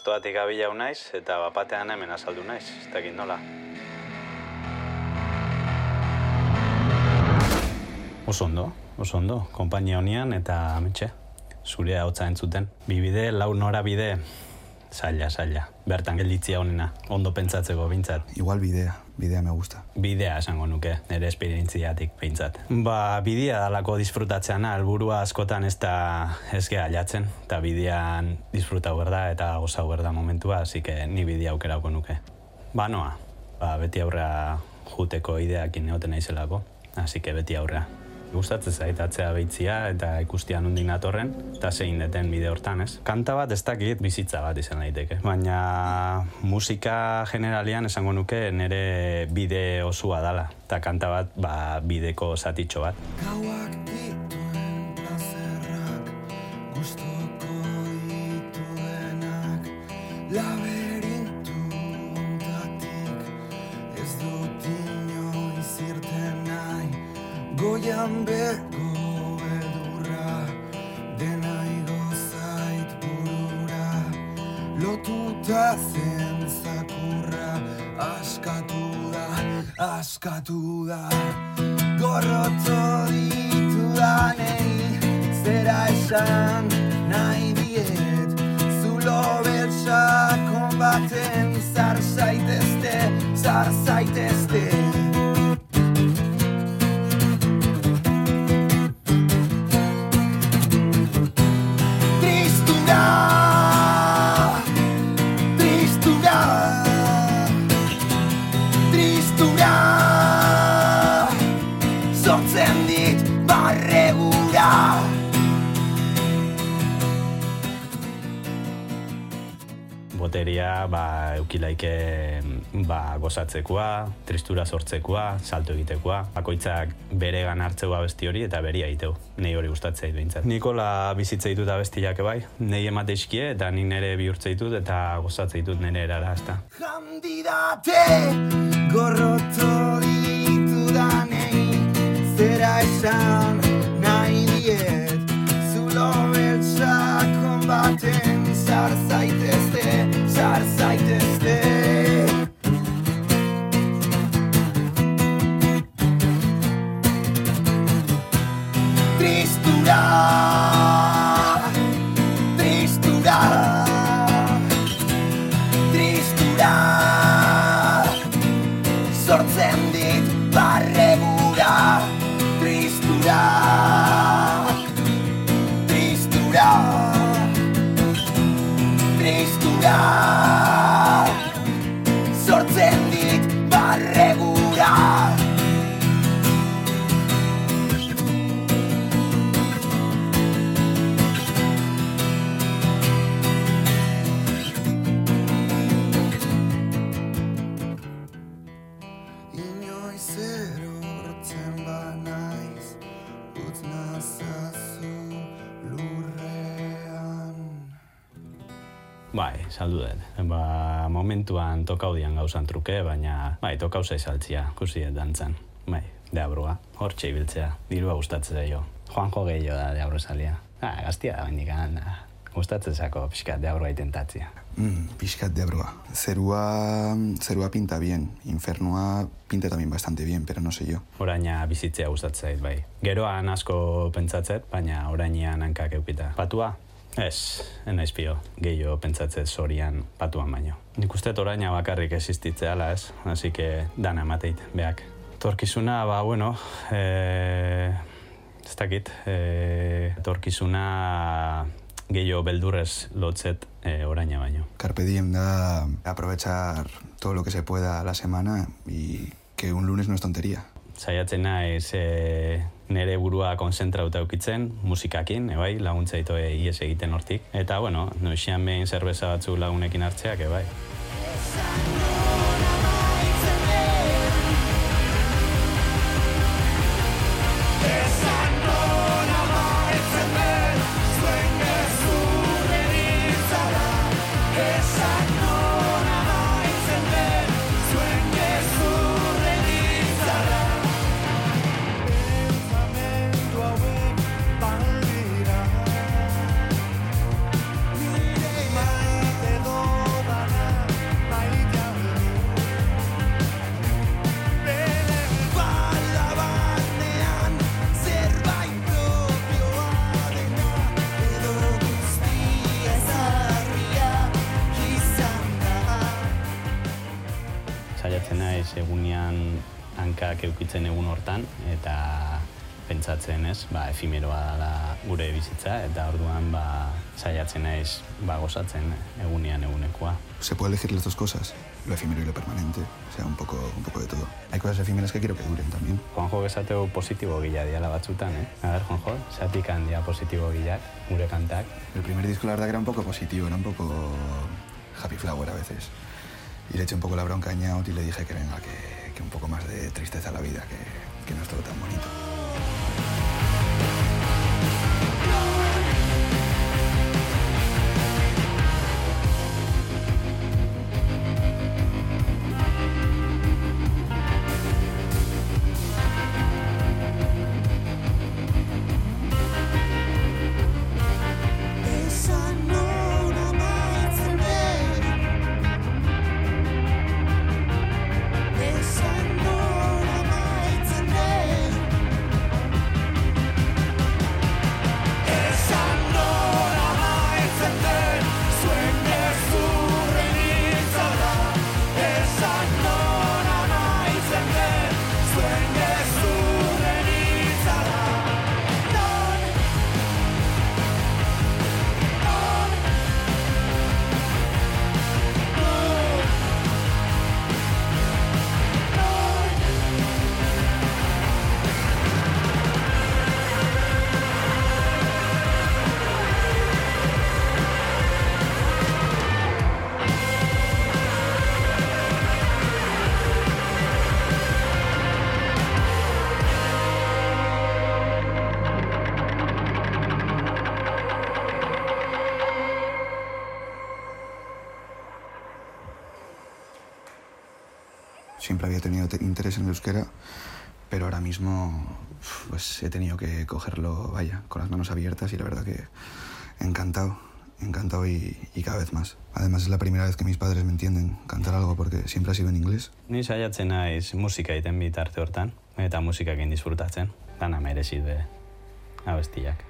astoatik abila naiz eta bapatean hemen azaldu naiz, ez dakit nola. Oso ondo, oso ondo, konpainia honian eta ametxe, zure hotza entzuten. Bibide, lau nora bide, zaila, zaila. Bertan gelditzia honena, ondo pentsatzeko bintzat. Igual bidea, bidea me gusta. Bidea esango nuke, nire esperientziatik behintzat. Ba, bidea dalako disfrutatzeana, helburua askotan ez da ez geha jatzen, eta bidean disfrutau berda eta gozau berda momentua, así que ni bidea aukerako nuke. Ba, noa, ba, beti aurrea juteko ideakin neoten naizelako, así que beti aurrea. Gustatzen zait atzea behitzia eta ikustia nondik natorren, eta zein deten bide hortan, ez? Kanta bat ez dakit bizitza bat izan daiteke. Baina musika generalian esango nuke nire bide osua dala. Eta kanta bat, ba, bideko zatitxo bat. Gauak dituen plazerrak Gustoko dituenak Laberintu Goian beko edurra Dena igozait burura Lotuta zen zakurra Askatu da, askatu da Gorroto ditudanei Zera esan nahi diet Zulo beltsak konbaten Zar zaitezte, zar zaitezte Sortzen dit barregura Boteria, ba, eukilaike ba, gozatzekoa, tristura sortzekoa, salto egitekoa. Bakoitzak bere gan hartzeua besti hori eta beria egiteu. Nei hori gustatzea behintzat. Nikola bizitza ditut abestiak bai, nei emate iskie eta ni nere bihurtze ditut eta gozatzea ditut nere erara, ezta. Kandidate gorroto ditudanei Zera esan nahi diet Zulo beltsak konbaten Zar zaitezte, zar zaitezte Tristura Bai, saldu dut. Ba, momentuan tokaudian gauzan truke, baina bai, tokau zaizaltzia, kusi dantzan. Bai, deabruga, hortxe ibiltzea, dirua gustatzen zaio. Juanjo gehiago da deabru salia. Ah, gaztia da bendik da. Gustatzen zako pixkat deabrua itentatzia. Mm, pixkat de abroa. Zerua, zerua pinta bien. Infernua pinta también bastante bien, pero no sé yo. Oraina bizitzea gustatzen zait, bai. Geroan asko pentsatzet, baina orainean hankak eukita. Patua? Ez, enaiz pio. Gehiago pentsatzet zorian patuan baino. Nik uste oraina bakarrik existitzea ala ez, así que dana emateit, beak. Torkizuna, ba, bueno, eh, ez dakit, eh, torkizuna gehiago beldurrez lotzet eh, oraina baino. Carpe diem da aprovechar todo lo que se pueda la semana y que un lunes no es tontería. Saiatzen naiz e, nere burua konzentrauta eukitzen, musikakin, ebai, laguntza itoe ies egiten hortik. Eta, bueno, noixian behin zerbeza batzu lagunekin hartzeak, ebai. Hortan, eta pentsatzen ez, ba, efimeroa dela gure bizitza, eta orduan ba, saiatzen naiz ba, gozatzen egunean egunekoa. Se puede elegir las dos cosas, lo efímero y lo permanente, o sea, un poco, un poco de todo. Hay cosas efímeras que quiero que duren también. Juanjo esateu positibo gila diala batzutan, eh? A ver, Juanjo, zatik handia positibo gilak, gure kantak. El primer disco la verdad que era un poco positivo, era un poco happy flower a veces. Y le eché un poco la bronca a Ñaut y le dije que venga, que, un poco más de tristeza a la vida, que, que no es todo tan bonito. Siempre había tenido te- interés en el euskera, pero ahora mismo pues he tenido que cogerlo, vaya, con las manos abiertas y la verdad que encantado, encantado y, y cada vez más. Además es la primera vez que mis padres me entienden cantar algo porque siempre ha sido en inglés. Ni saiatzen naiz musika egiten bitarte hortan, eta musikakin disfrutatzen, dana merezi be abestiak.